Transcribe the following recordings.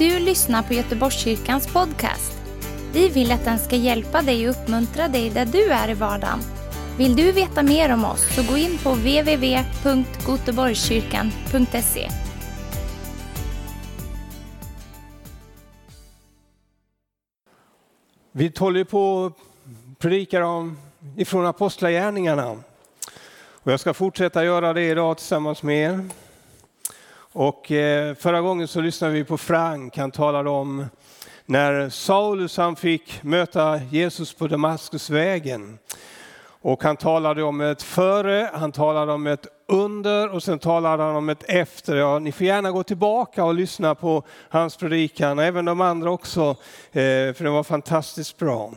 du lyssnar på Göteborgskyrkans podcast. Vi vill att den ska hjälpa dig och uppmuntra dig där du är i vardagen. Vill du veta mer om oss så gå in på www.goteborgskyrkan.se. Vi håller på att predika om ifrån Apostlagärningarna. Och jag ska fortsätta göra det idag tillsammans med er. Och eh, förra gången så lyssnade vi på Frank, han talade om när Saulus han fick möta Jesus på Damaskusvägen. Och han talade om ett före, han talade om ett under och sen talade han om ett efter. Ja, ni får gärna gå tillbaka och lyssna på hans predikan, även de andra också, eh, för den var fantastiskt bra.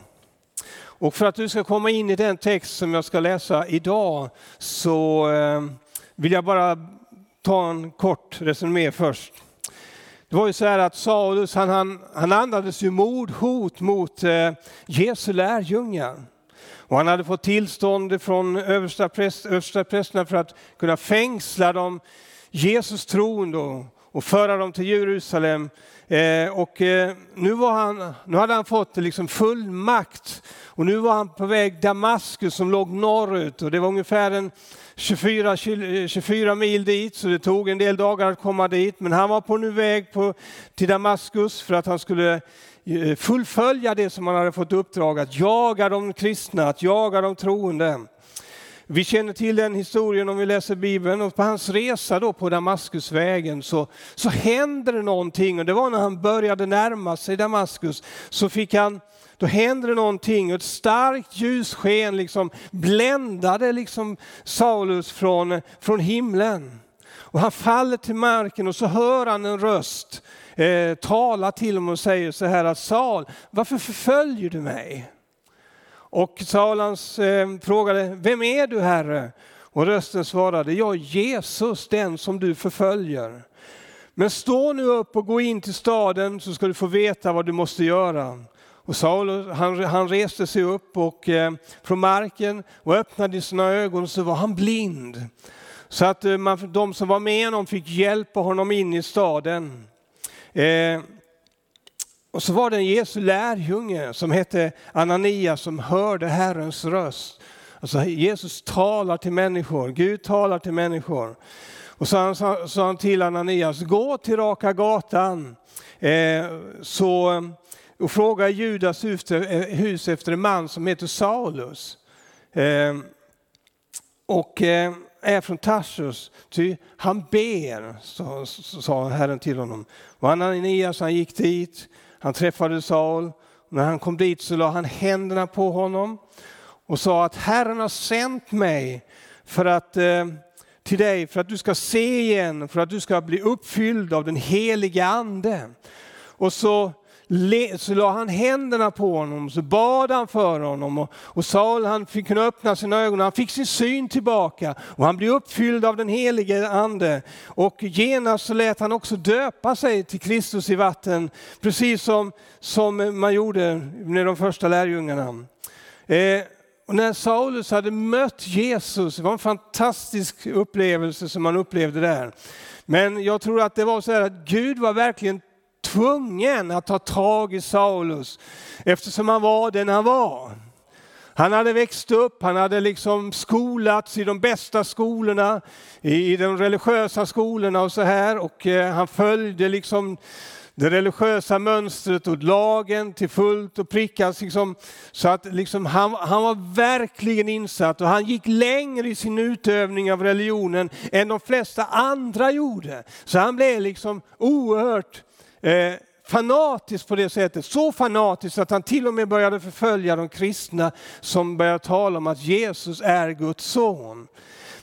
Och för att du ska komma in i den text som jag ska läsa idag så eh, vill jag bara ta en kort resumé först. Det var ju så här att Saulus han, han, han andades ju mordhot mot eh, Jesu lärjungar. Och han hade fått tillstånd från översta, präst, översta prästerna för att kunna fängsla dem, Jesus troende och, och föra dem till Jerusalem. Eh, och eh, nu, var han, nu hade han fått liksom full makt och nu var han på väg Damaskus som låg norrut och det var ungefär en 24, 24 eh, mil dit, så det tog en del dagar att komma dit. Men han var på nu väg på, till Damaskus för att han skulle eh, fullfölja det som han hade fått uppdrag att jaga de kristna, att jaga de troende. Vi känner till den historien om vi läser Bibeln och på hans resa då på Damaskusvägen så, så hände det någonting och det var när han började närma sig Damaskus så fick han då händer det någonting och ett starkt ljussken liksom bländade liksom Saulus från, från himlen. Och han faller till marken och så hör han en röst eh, tala till honom och säger så här att Saul, varför förföljer du mig? Och Saul eh, frågade, vem är du Herre? Och rösten svarade, jag är Jesus, den som du förföljer. Men stå nu upp och gå in till staden så ska du få veta vad du måste göra. Och Saulus han, han reste sig upp och, eh, från marken och öppnade sina ögon så var han blind. Så att eh, man, de som var med honom fick hjälpa honom in i staden. Eh, och så var det en Jesu lärjunge som hette Ananias som hörde Herrens röst. Alltså Jesus talar till människor, Gud talar till människor. Och så sa han till Ananias, gå till Raka gatan eh, så och frågar Judas eh, hus efter en man som heter Saulus. Ehm, och eh, är från Tarsus, ty han ber, sa Herren till honom. Och Ananias han gick dit, han träffade Saul. När han kom dit så la han händerna på honom och sa att Herren har sänt mig för att, eh, till dig för att du ska se igen, för att du ska bli uppfylld av den heliga ande. Och så så la han händerna på honom, så bad han för honom och, och Saul han fick kunna öppna sina ögon, han fick sin syn tillbaka och han blev uppfylld av den helige ande. Och genast så lät han också döpa sig till Kristus i vatten, precis som, som man gjorde med de första lärjungarna. Eh, och när Saulus hade mött Jesus, det var en fantastisk upplevelse som man upplevde där. Men jag tror att det var så här att Gud var verkligen tvungen att ta tag i Saulus eftersom han var den han var. Han hade växt upp, han hade liksom skolats i de bästa skolorna, i de religiösa skolorna och så här och eh, han följde liksom det religiösa mönstret och lagen till fullt och prickas. Liksom, så att liksom han, han var verkligen insatt och han gick längre i sin utövning av religionen än de flesta andra gjorde. Så han blev liksom oerhört eh, fanatisk på det sättet. Så fanatisk att han till och med började förfölja de kristna som började tala om att Jesus är Guds son.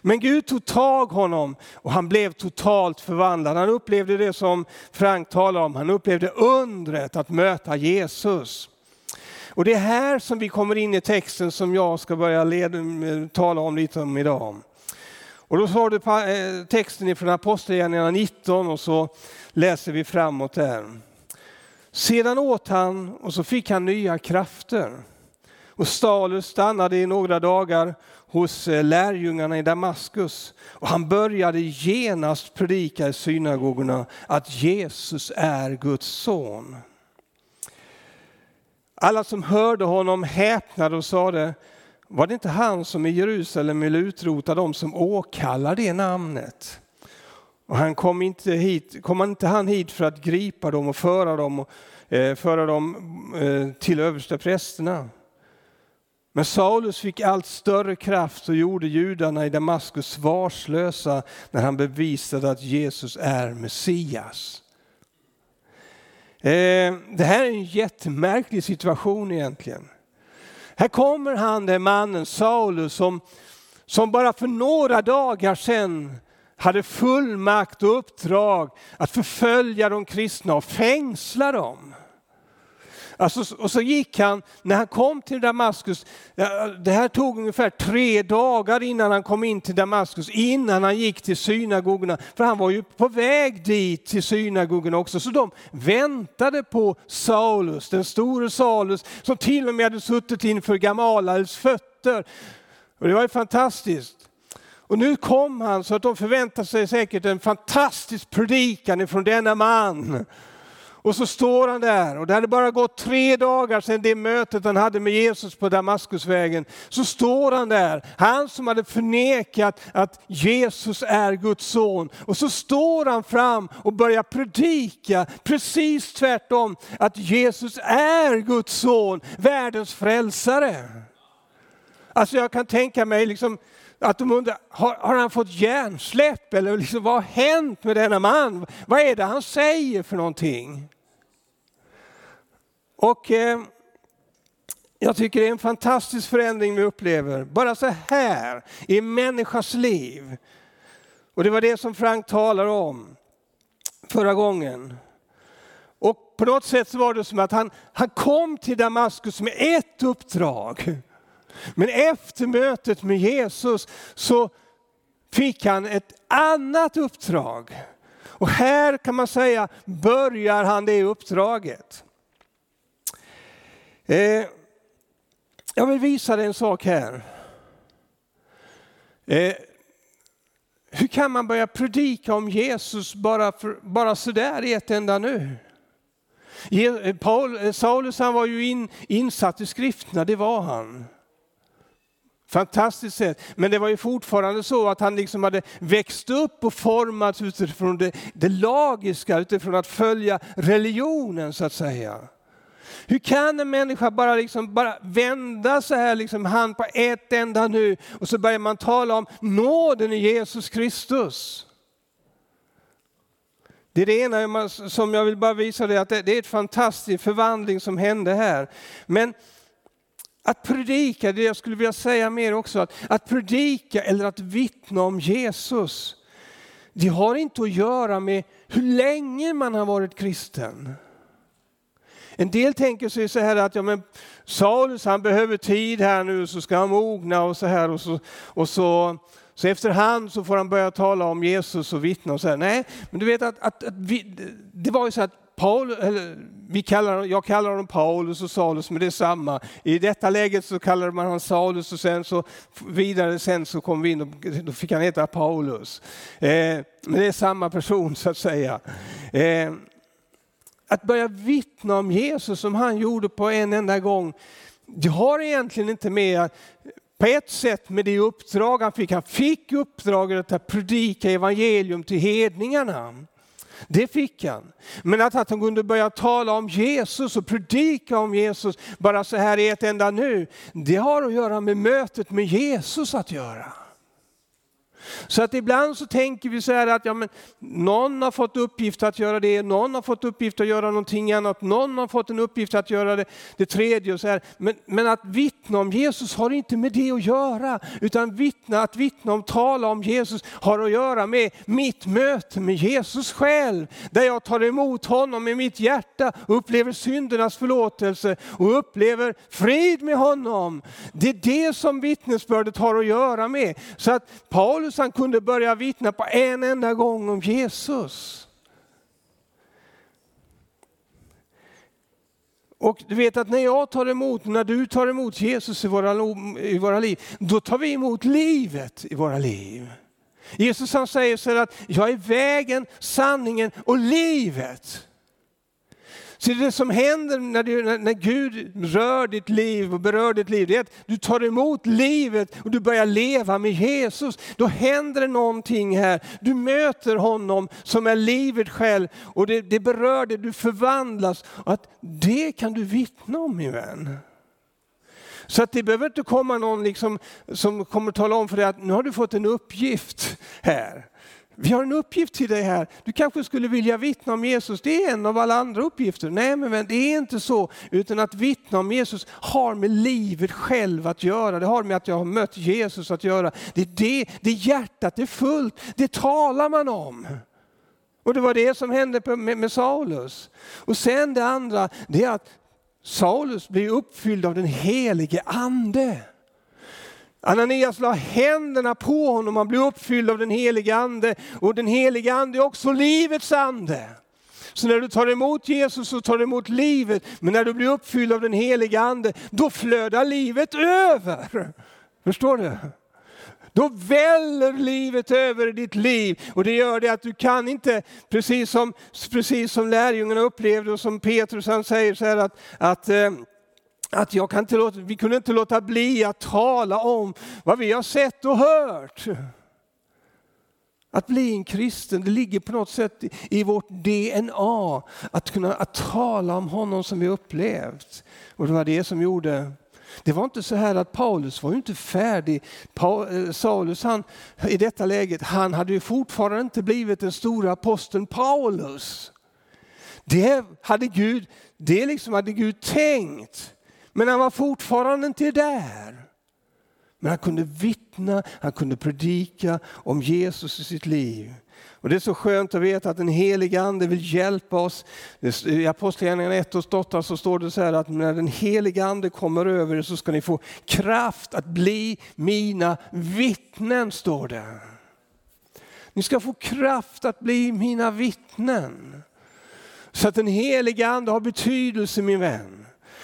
Men Gud tog tag honom och han blev totalt förvandlad. Han upplevde det som Frank talar om, han upplevde undret att möta Jesus. Och det är här som vi kommer in i texten som jag ska börja leda, eh, tala om lite om idag. Och då har du eh, texten från Apostlagärningarna 19 och så läser vi framåt där. Sedan åt han och så fick han nya krafter. Och Stalus stannade i några dagar hos eh, lärjungarna i Damaskus. Och han började genast predika i synagogorna att Jesus är Guds son. Alla som hörde honom häpnade och sade, var det inte han som i Jerusalem ville utrota dem som åkallar det namnet? Och han kom inte hit, kom inte han hit för att gripa dem och föra dem, eh, föra dem eh, till översteprästerna? Men Saulus fick allt större kraft och gjorde judarna i Damaskus svarslösa när han bevisade att Jesus är Messias. Eh, det här är en jättemärklig situation egentligen. Här kommer han, den mannen Saulus som, som bara för några dagar sedan hade fullmakt och uppdrag att förfölja de kristna och fängsla dem. Alltså, och så gick han, när han kom till Damaskus, det här tog ungefär tre dagar innan han kom in till Damaskus, innan han gick till synagogorna. För han var ju på väg dit till synagogorna också, så de väntade på Saulus, den store Saulus, som till och med hade suttit inför Gamalals fötter. Och det var ju fantastiskt. Och nu kom han så att de förväntade sig säkert en fantastisk predikan ifrån denna man. Och så står han där och det hade bara gått tre dagar sedan det mötet han hade med Jesus på Damaskusvägen. Så står han där, han som hade förnekat att Jesus är Guds son. Och så står han fram och börjar predika precis tvärtom, att Jesus är Guds son, världens frälsare. Alltså jag kan tänka mig liksom att de undrar, har, har, han fått hjärnsläpp eller liksom, vad har hänt med denna man? Vad är det han säger för någonting? Och eh, jag tycker det är en fantastisk förändring vi upplever, bara så här i en människas liv. Och det var det som Frank talade om förra gången. Och på något sätt så var det som att han, han kom till Damaskus med ett uppdrag. Men efter mötet med Jesus så fick han ett annat uppdrag. Och här kan man säga börjar han det uppdraget. Eh, jag vill visa dig en sak här. Eh, hur kan man börja predika om Jesus bara, för, bara sådär i ett enda nu? Paul, eh, Saulus han var ju in, insatt i skrifterna, det var han. Fantastiskt sätt. Men det var ju fortfarande så att han liksom hade växt upp och formats utifrån det, det lagiska, utifrån att följa religionen så att säga. Hur kan en människa bara, liksom, bara vända så här liksom hand på ett enda nu och så börjar man tala om nåden i Jesus Kristus. Det är det ena som jag vill bara visa dig, att det är ett fantastisk förvandling som hände här. Men att predika, det jag skulle vilja säga mer också, att, att predika eller att vittna om Jesus, det har inte att göra med hur länge man har varit kristen. En del tänker sig så här att ja, men Saulus han behöver tid här nu så ska han mogna och så här och så, och så, så efterhand så får han börja tala om Jesus och vittna och så här. Nej, men du vet att, att, att vi, det var ju så att Paul, eller, vi kallar, jag kallar honom Paulus och Salus, men det är samma. I detta läget så kallade man honom Salus, och sen så vidare sen så kom vi in och då fick han heta Paulus. Eh, men det är samma person så att säga. Eh, att börja vittna om Jesus som han gjorde på en enda gång, det har egentligen inte med på ett sätt med det uppdrag han fick. Han fick uppdraget att predika evangelium till hedningarna. Det fick han. Men att, att han kunde börja tala om Jesus och predika om Jesus bara så här i ett enda nu, det har att göra med mötet med Jesus att göra. Så att ibland så tänker vi så här att ja, men någon har fått uppgift att göra det, någon har fått uppgift att göra någonting annat, någon har fått en uppgift att göra det, det tredje. Och så här. Men, men att vittna om Jesus har inte med det att göra, utan vittna, att vittna om, tala om Jesus har att göra med mitt möte med Jesus själv. Där jag tar emot honom i mitt hjärta och upplever syndernas förlåtelse och upplever frid med honom. Det är det som vittnesbördet har att göra med. Så att Paulus han kunde börja vittna på en enda gång om Jesus. Och du vet att när jag tar emot, när du tar emot Jesus i våra, i våra liv, då tar vi emot livet i våra liv. Jesus han säger så att jag är vägen, sanningen och livet. Så det som händer när, du, när, Gud rör ditt liv och berör ditt liv, det är att du tar emot livet och du börjar leva med Jesus. Då händer det någonting här. Du möter honom som är livet själv och det, det berör dig, du förvandlas. Och att det kan du vittna om min vän. Så att det behöver inte komma någon liksom som kommer tala om för dig att nu har du fått en uppgift här. Vi har en uppgift till dig här. Du kanske skulle vilja vittna om Jesus. Det är en av alla andra uppgifter. Nej, men det är inte så. Utan att vittna om Jesus har med livet själv att göra. Det har med att jag har mött Jesus att göra. Det är det, det hjärtat är fullt. Det talar man om. Och det var det som hände med, med Saulus. Och sen det andra, det är att Saulus blir uppfylld av den helige ande. Ananias la händerna på honom, han blev uppfylld av den helige ande och den helige ande är också livets ande. Så när du tar emot Jesus så tar du emot livet, men när du blir uppfylld av den helige ande, då flödar livet över. Förstår du? Då väller livet över ditt liv och det gör det att du kan inte, precis som, precis som lärjungarna upplevde och som Petrus han säger så här att, att eh, att jag kan inte låta, vi kunde inte låta bli att tala om vad vi har sett och hört. Att bli en kristen, det ligger på något sätt i vårt DNA, att kunna att tala om honom som vi upplevt. Och det var det som gjorde det var inte så här att Paulus var inte färdig. Eh, Saulus han, i detta läget, han hade ju fortfarande inte blivit den stora aposteln Paulus. Det hade Gud, det liksom hade Gud tänkt. Men han var fortfarande inte där. Men han kunde vittna, han kunde predika om Jesus i sitt liv. Och Det är så skönt att veta att den helige Ande vill hjälpa oss. I Apostlagärningarna 1 och 8 så står det så här att när den helige Ande kommer över er så ska ni få kraft att bli mina vittnen, står det. Ni ska få kraft att bli mina vittnen. Så att den helige Ande har betydelse min vän.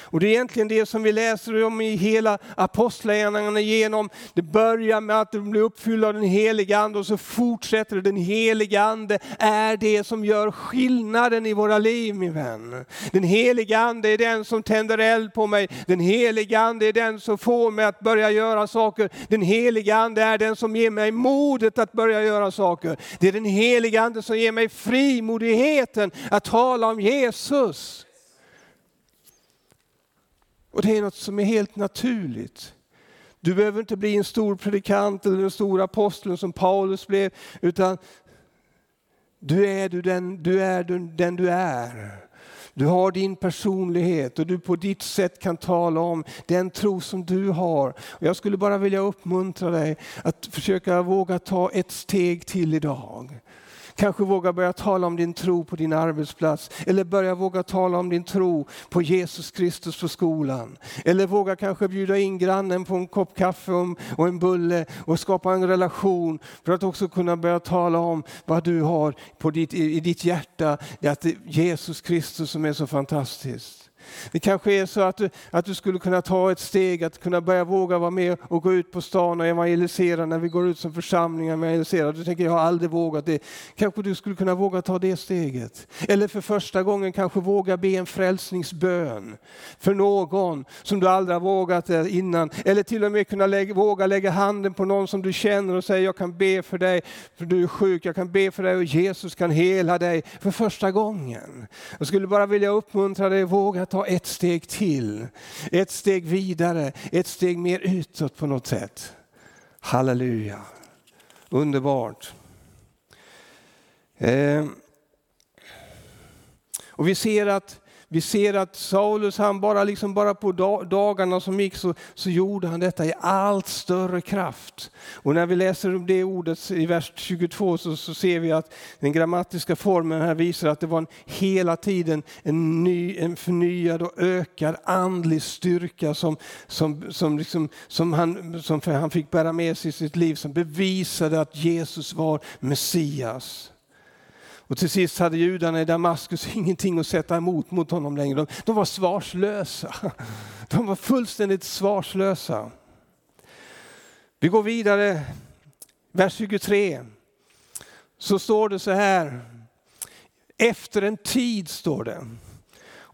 Och det är egentligen det som vi läser om i hela apostlagärningarna igenom. Det börjar med att de blir uppfyllda av den heliga Ande och så fortsätter det. Den heliga Ande är det som gör skillnaden i våra liv min vän. Den heliga Ande är den som tänder eld på mig. Den heliga Ande är den som får mig att börja göra saker. Den heliga Ande är den som ger mig modet att börja göra saker. Det är den heliga Ande som ger mig frimodigheten att tala om Jesus. Och det är något som är helt naturligt. Du behöver inte bli en stor predikant eller en stor apostel som Paulus blev, utan du är, du den, du är den du är. Du har din personlighet och du på ditt sätt kan tala om den tro som du har. Jag skulle bara vilja uppmuntra dig att försöka våga ta ett steg till idag. Kanske våga börja tala om din tro på din arbetsplats. Eller börja våga tala om din tro på Jesus Kristus på skolan. Eller våga kanske bjuda in grannen på en kopp kaffe och en bulle och skapa en relation för att också kunna börja tala om vad du har på ditt, i ditt hjärta. Att det är Jesus Kristus som är så fantastiskt. Det kanske är så att du, att du skulle kunna ta ett steg att kunna börja våga vara med och gå ut på stan och evangelisera när vi går ut som församling och evangeliserar. Du tänker jag har aldrig vågat det. Kanske du skulle kunna våga ta det steget. Eller för första gången kanske våga be en frälsningsbön för någon som du aldrig har vågat innan. Eller till och med kunna lägga, våga lägga handen på någon som du känner och säga jag kan be för dig för du är sjuk. Jag kan be för dig och Jesus kan hela dig för första gången. Jag skulle bara vilja uppmuntra dig att våga ta ta ett steg till, ett steg vidare, ett steg mer utåt på något sätt. Halleluja, underbart. Eh. Och vi ser att vi ser att Saulus, han bara, liksom bara på dagarna som gick så, så gjorde han detta i allt större kraft. Och när vi läser om det ordet i vers 22 så, så ser vi att den grammatiska formen här visar att det var en, hela tiden en, ny, en förnyad och ökad andlig styrka som, som, som, liksom, som, han, som han fick bära med sig i sitt liv som bevisade att Jesus var Messias. Och till sist hade judarna i Damaskus ingenting att sätta emot mot honom längre. De, de var svarslösa. De var fullständigt svarslösa. Vi går vidare, vers 23. Så står det så här. Efter en tid står det.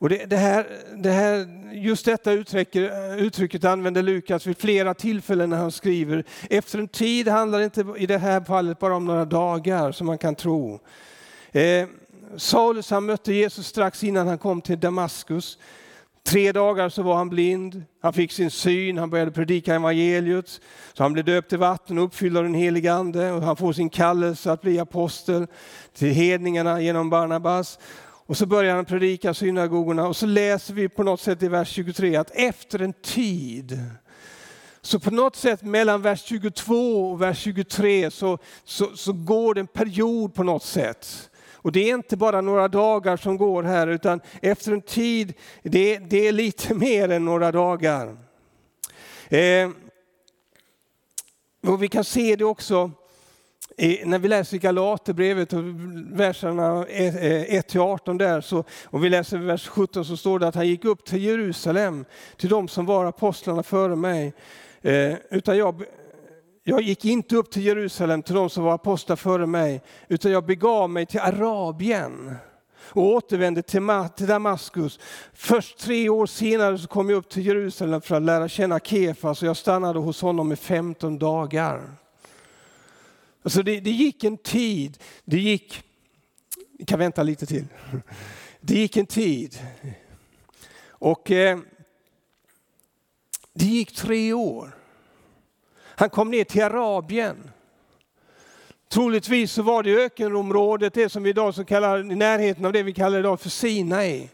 Och det, det, här, det här, just detta uttrycket, uttrycket använder Lukas vid flera tillfällen när han skriver. Efter en tid handlar det inte i det här fallet bara om några dagar som man kan tro. Eh, Saulus han mötte Jesus strax innan han kom till Damaskus. Tre dagar så var han blind, han fick sin syn, han började predika evangeliet. Så han blev döpt i vatten och uppfylld av den helige Ande och han får sin kallelse att bli apostel till hedningarna genom Barnabas. Och så börjar han predika synagogorna och så läser vi på något sätt i vers 23 att efter en tid så på något sätt mellan vers 22 och vers 23 så, så, så går det en period på något sätt. Och det är inte bara några dagar som går här utan efter en tid, det, det är lite mer än några dagar. Eh, och vi kan se det också när vi läser Galaterbrevet, verserna 1-18 eh, där, så, och vi läser vers 17 så står det att han gick upp till Jerusalem, till de som var apostlarna före mig. Eh, utan jag, jag gick inte upp till Jerusalem till de som var apostlar före mig, utan jag begav mig till Arabien och återvände till Damaskus. Först tre år senare så kom jag upp till Jerusalem för att lära känna Kefas och jag stannade hos honom i 15 dagar. Alltså det, det gick en tid, det gick, vi kan vänta lite till. Det gick en tid. Och eh, det gick tre år. Han kom ner till Arabien. Troligtvis så var det ökenområdet, det som vi idag så kallar, i närheten av det vi kallar idag för Sinai.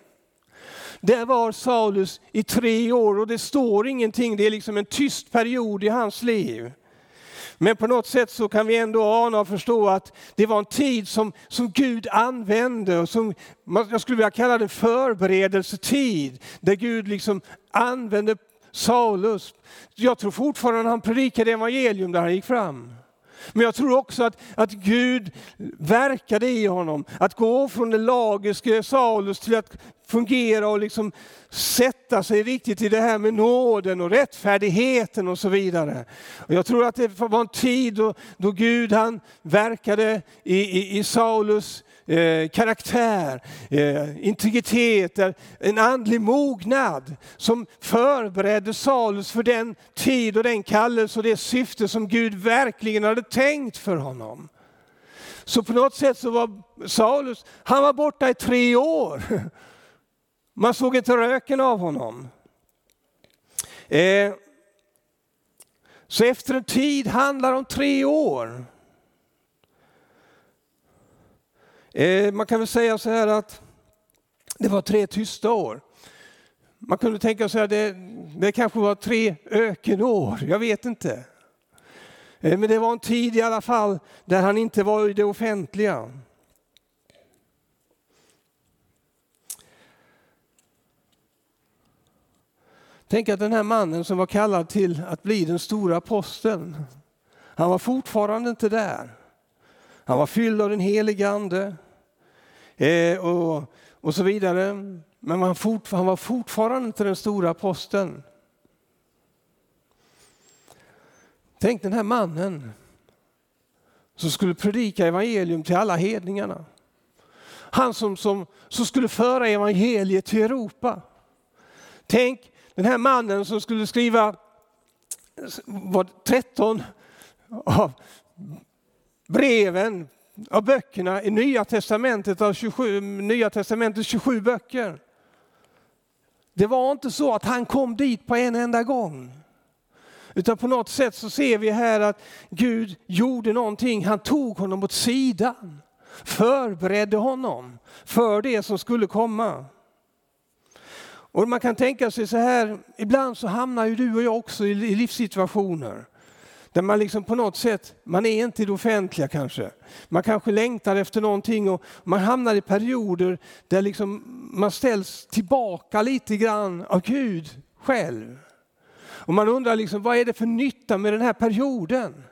Där var Saulus i tre år och det står ingenting, det är liksom en tyst period i hans liv. Men på något sätt så kan vi ändå ana och förstå att det var en tid som, som Gud använde och som jag skulle vilja kalla det förberedelsetid. Där Gud liksom använde Saulus. Jag tror fortfarande han predikade evangelium där han gick fram. Men jag tror också att, att Gud verkade i honom. Att gå från den lagiske Saulus till att fungera och liksom sätta sig riktigt i det här med nåden och rättfärdigheten och så vidare. Och jag tror att det var en tid då, då Gud han verkade i, i, i Saulus eh, karaktär, eh, integritet, en andlig mognad som förberedde Saulus för den tid och den kallelse och det syfte som Gud verkligen hade tänkt för honom. Så på något sätt så var Saulus, han var borta i tre år. Man såg inte röken av honom. Eh, så efter en tid handlar det om tre år. Eh, man kan väl säga så här att det var tre tysta år. Man kunde tänka sig att det, det kanske var tre ökenår, jag vet inte. Eh, men det var en tid i alla fall där han inte var i det offentliga. Tänk att den här mannen som var kallad till att bli den stora aposteln, han var fortfarande inte där. Han var fylld av den helige Ande eh, och, och så vidare. Men han, fort, han var fortfarande inte den stora aposteln. Tänk den här mannen som skulle predika evangelium till alla hedningarna. Han som, som, som skulle föra evangeliet till Europa. Tänk den här mannen som skulle skriva var 13 av breven, av böckerna i Nya Testamentet, av 27, Nya Testamentets 27 böcker. Det var inte så att han kom dit på en enda gång. Utan på något sätt så ser vi här att Gud gjorde någonting. Han tog honom åt sidan, förberedde honom för det som skulle komma. Och man kan tänka sig så här, ibland så hamnar ju du och jag också i livssituationer där man liksom på något sätt, man är inte i det offentliga kanske. Man kanske längtar efter någonting och man hamnar i perioder där liksom man ställs tillbaka lite grann av Gud själv. Och man undrar liksom, vad är det för nytta med den här perioden?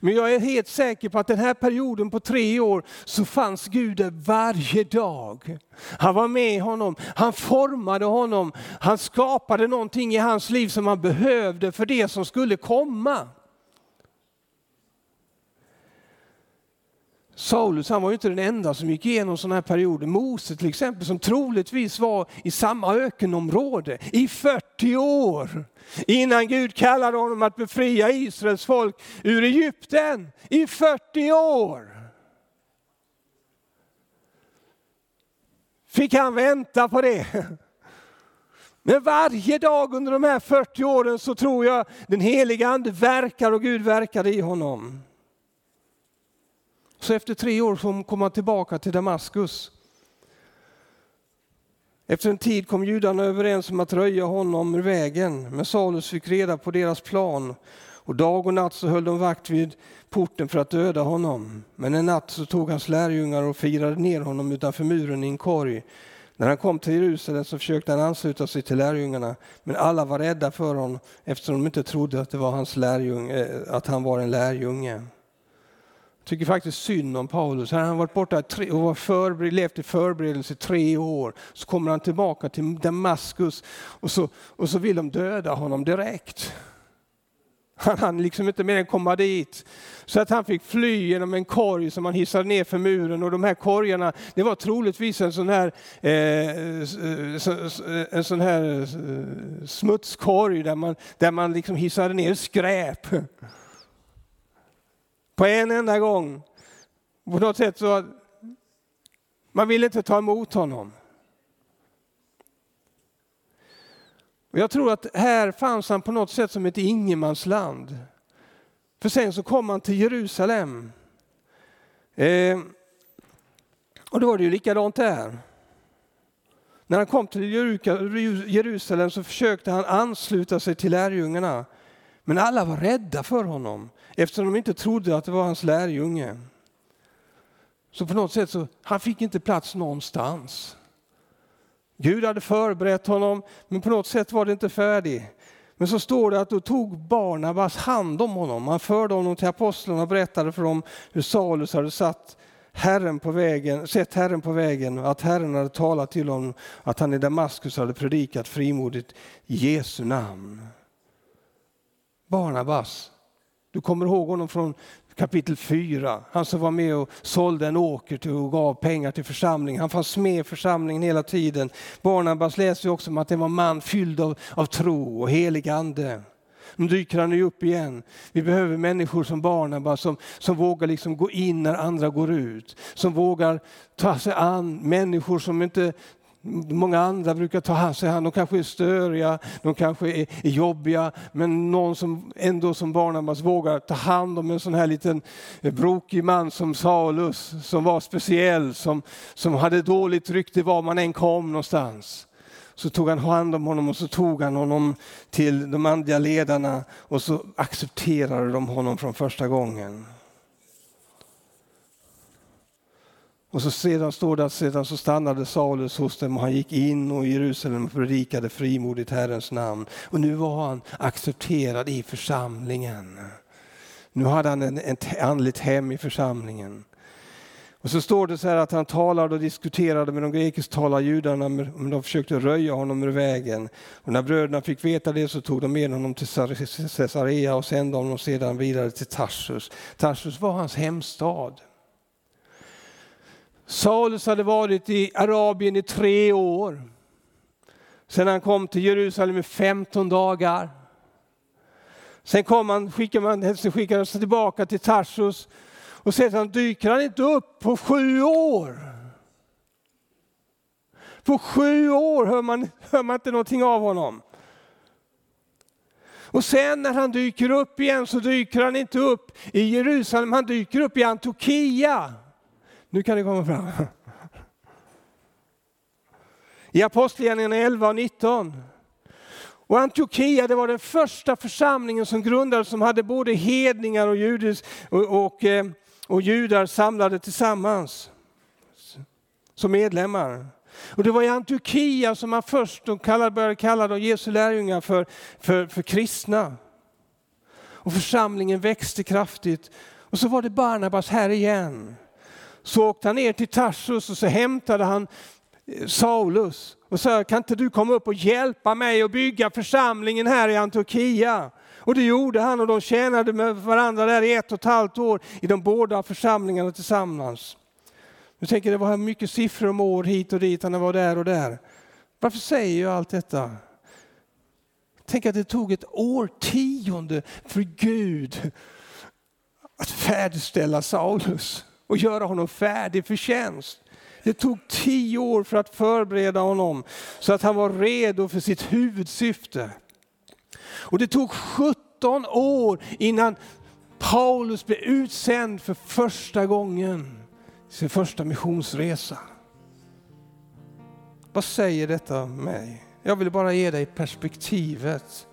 Men jag är helt säker på att den här perioden på tre år så fanns Gud där varje dag. Han var med honom, han formade honom, han skapade någonting i hans liv som han behövde för det som skulle komma. Saulus han var ju inte den enda som gick igenom sådana här perioder. Mose till exempel som troligtvis var i samma ökenområde i 40 år. Innan Gud kallade honom att befria Israels folk ur Egypten i 40 år. Fick han vänta på det? Men varje dag under de här 40 åren så tror jag den heliga ande verkar och Gud verkade i honom. Så efter tre år kom han tillbaka till Damaskus. Efter en tid kom judarna överens om att röja honom ur vägen, men Saulus fick reda på deras plan och dag och natt så höll de vakt vid porten för att döda honom. Men en natt så tog hans lärjungar och firade ner honom utanför muren i en korg. När han kom till Jerusalem så försökte han ansluta sig till lärjungarna, men alla var rädda för honom eftersom de inte trodde att, det var hans lärjung, eh, att han var en lärjunge tycker faktiskt synd om Paulus. Han har varit borta och var förbered, levt i förberedelse i tre år. Så kommer han tillbaka till Damaskus och så, och så vill de döda honom direkt. Han hann liksom inte mer än komma dit. Så att han fick fly genom en korg som han hissade ner för muren. Och de här korgarna, det var troligtvis en sån här, eh, en sån här eh, smutskorg där man, där man liksom hissade ner skräp. På en enda gång. På något sätt så man ville inte ta emot honom. Och jag tror att här fanns han på något sätt som ett ingenmansland. För sen så kom han till Jerusalem. Eh, och då var det ju likadant där. När han kom till Jerusalem så försökte han ansluta sig till lärjungarna. Men alla var rädda för honom eftersom de inte trodde att det var hans lärjunge. Så på något sätt så han fick inte plats någonstans. Gud hade förberett honom, men på något sätt var det inte färdigt. Men så står det att då tog Barnabas hand om honom. Han förde honom till apostlarna och berättade för dem hur Salus hade satt Herren på vägen, sett Herren på vägen och att Herren hade talat till honom att han i Damaskus hade predikat frimodigt i Jesu namn. Barnabas, du kommer ihåg honom från kapitel 4. Han som var med och sålde en åker till och gav pengar till församlingen. Han fanns med i församlingen hela tiden. Barnabas läser också om att det var en man fylld av, av tro och helig ande. Nu dyker han ju upp igen. Vi behöver människor som Barnabas som, som vågar liksom gå in när andra går ut. Som vågar ta sig an människor som inte Många andra brukar ta sig an, de kanske är störiga, de kanske är, är jobbiga, men någon som ändå som Barnabas vågar ta hand om en sån här liten eh, brokig man som Saulus, som var speciell, som, som hade dåligt rykte var man än kom någonstans. Så tog han hand om honom och så tog han honom till de andliga ledarna och så accepterade de honom från första gången. Och så sedan står det att sedan så stannade Saulus hos dem och han gick in och i Jerusalem och predikade frimodigt Herrens namn. Och nu var han accepterad i församlingen. Nu hade han en, ett andligt hem i församlingen. Och så står det så här att han talade och diskuterade med de grekisktalande judarna, men de försökte röja honom ur vägen. Och när bröderna fick veta det så tog de med honom till Caesarea och sände honom sedan vidare till Tarsus. Tarsus var hans hemstad. Saulus hade varit i Arabien i tre år. Sen han kom till Jerusalem i 15 dagar. Sen kom han, skickade man, skickade sig tillbaka till Tarsus och sedan dyker han inte upp på sju år. På sju år hör man, hör man inte någonting av honom. Och sen när han dyker upp igen så dyker han inte upp i Jerusalem, han dyker upp i Antokia. Nu kan det komma fram. I Apostlagärningarna 11 och 19. Och Antiochia det var den första församlingen som grundades som hade både hedningar och, judis, och, och, eh, och judar samlade tillsammans som medlemmar. Och det var i Antiochia som man först började kalla de Jesu lärjungar för, för, för kristna. och församlingen växte kraftigt. Och så var det Barnabas här igen. Så åkte han ner till Tarsus och så hämtade han eh, Saulus och sa, kan inte du komma upp och hjälpa mig att bygga församlingen här i Antiochia? Och det gjorde han och de tjänade med varandra där i ett och ett halvt år i de båda församlingarna tillsammans. Nu tänker det var mycket siffror om år hit och dit, han var där och där. Varför säger jag allt detta? Tänk att det tog ett årtionde för Gud att färdigställa Saulus och göra honom färdig för tjänst. Det tog tio år för att förbereda honom så att han var redo för sitt huvudsyfte. Och det tog 17 år innan Paulus blev utsänd för första gången, sin första missionsresa. Vad säger detta mig? Jag vill bara ge dig perspektivet.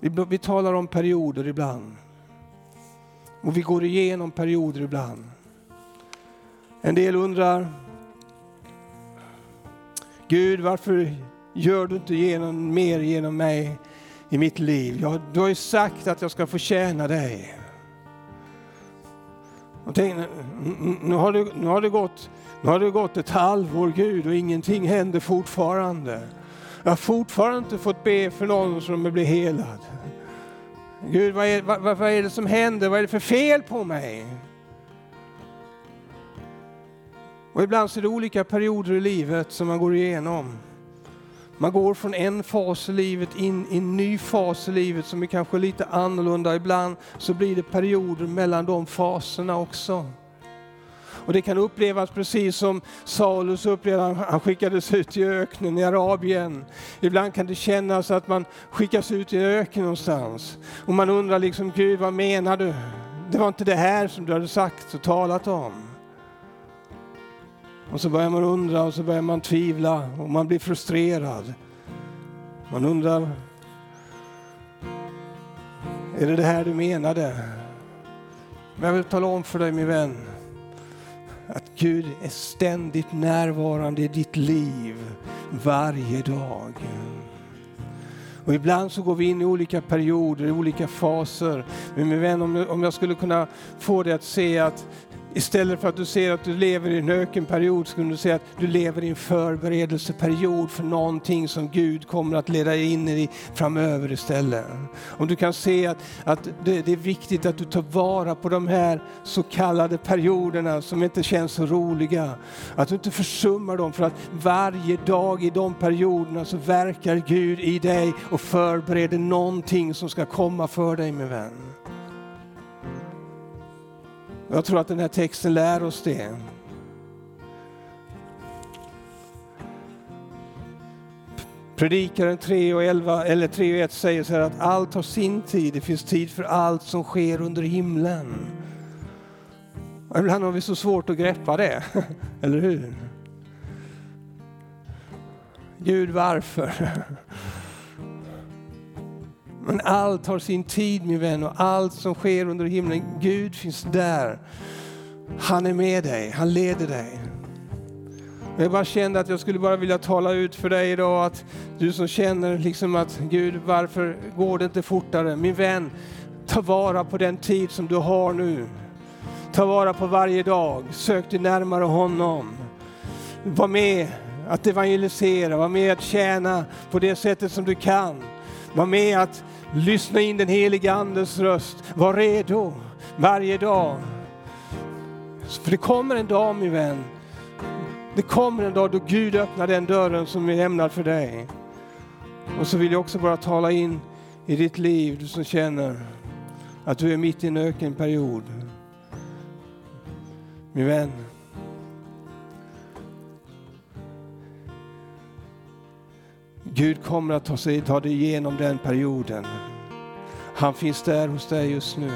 Vi, vi talar om perioder ibland. Och vi går igenom perioder ibland. En del undrar, Gud varför gör du inte genom, mer genom mig i mitt liv? Jag, du har ju sagt att jag ska få tjäna dig. Och tänk, nu, har det, nu, har det gått, nu har det gått ett halvår Gud och ingenting händer fortfarande. Jag har fortfarande inte fått be för någon som blir helad. Gud, vad är, vad, vad är det som händer? Vad är det för fel på mig? Och ibland så är det olika perioder i livet som man går igenom. Man går från en fas i livet in i en ny fas i livet som är kanske lite annorlunda. Ibland så blir det perioder mellan de faserna också. Och det kan upplevas precis som Saulus upplevde, han skickades ut i öknen i Arabien. Ibland kan det kännas att man skickas ut i öknen någonstans. Och man undrar liksom, Gud vad menar du? Det var inte det här som du hade sagt och talat om. Och så börjar man undra och så börjar man tvivla och man blir frustrerad. Man undrar, är det det här du menade? Men jag vill tala om för dig min vän, att Gud är ständigt närvarande i ditt liv varje dag. Och ibland så går vi in i olika perioder, i olika faser. Men min vän, om jag skulle kunna få dig att se att Istället för att du ser att du lever i en ökenperiod så skulle du säga att du lever i en förberedelseperiod för någonting som Gud kommer att leda in i framöver istället. Om du kan se att, att det, det, är viktigt att du tar vara på de här så kallade perioderna som inte känns så roliga. Att du inte försummar dem för att varje dag i de perioderna så verkar Gud i dig och förbereder någonting som ska komma för dig min vän. Jag tror att den här texten lär oss det. Predikaren 3 och 11, eller 3 och 1 säger så här att allt har sin tid. Det finns tid för allt som sker under himlen. Och ibland har vi så svårt att greppa det, eller hur? Gud, varför? Men allt har sin tid min vän och allt som sker under himlen, Gud finns där. Han är med dig, han leder dig. Jag bara kände att jag skulle bara vilja tala ut för dig idag att du som känner liksom att Gud, varför går det inte fortare? Min vän, ta vara på den tid som du har nu. Ta vara på varje dag, sök dig närmare honom. Var med att evangelisera, var med att tjäna på det sättet som du kan. Var med att lyssna in den heliga Andes röst. Var redo varje dag. För det kommer en dag min vän. Det kommer en dag då Gud öppnar den dörren som är ämnad för dig. Och så vill jag också bara tala in i ditt liv, du som känner att du är mitt i en ökenperiod. Min vän, Gud kommer att ta, sig, ta dig igenom den perioden. Han finns där hos dig just nu.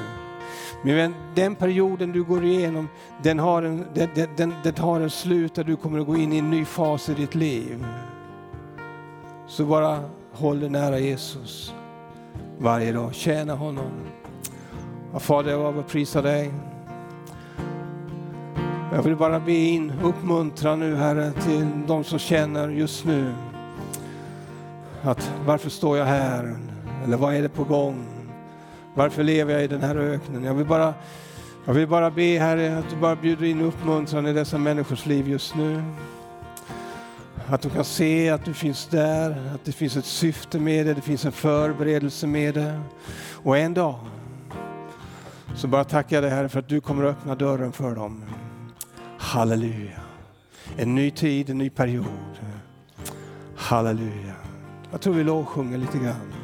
Men den perioden du går igenom, den har, en, den, den, den har en slut där du kommer att gå in i en ny fas i ditt liv. Så bara håll dig nära Jesus varje dag. Tjäna honom. Fader, jag vill prisa dig. Jag vill bara be in, uppmuntra nu Herre till de som känner just nu att varför står jag här? Eller vad är det på gång? Varför lever jag i den här öknen? Jag vill bara, jag vill bara be Herre att du bara bjuder in uppmuntran i dessa människors liv just nu. Att de kan se att du finns där, att det finns ett syfte med det, det finns en förberedelse med det. Och en dag så bara tackar jag dig Herre för att du kommer att öppna dörren för dem. Halleluja. En ny tid, en ny period. Halleluja. Jag tror vi lovsjunger lite grann.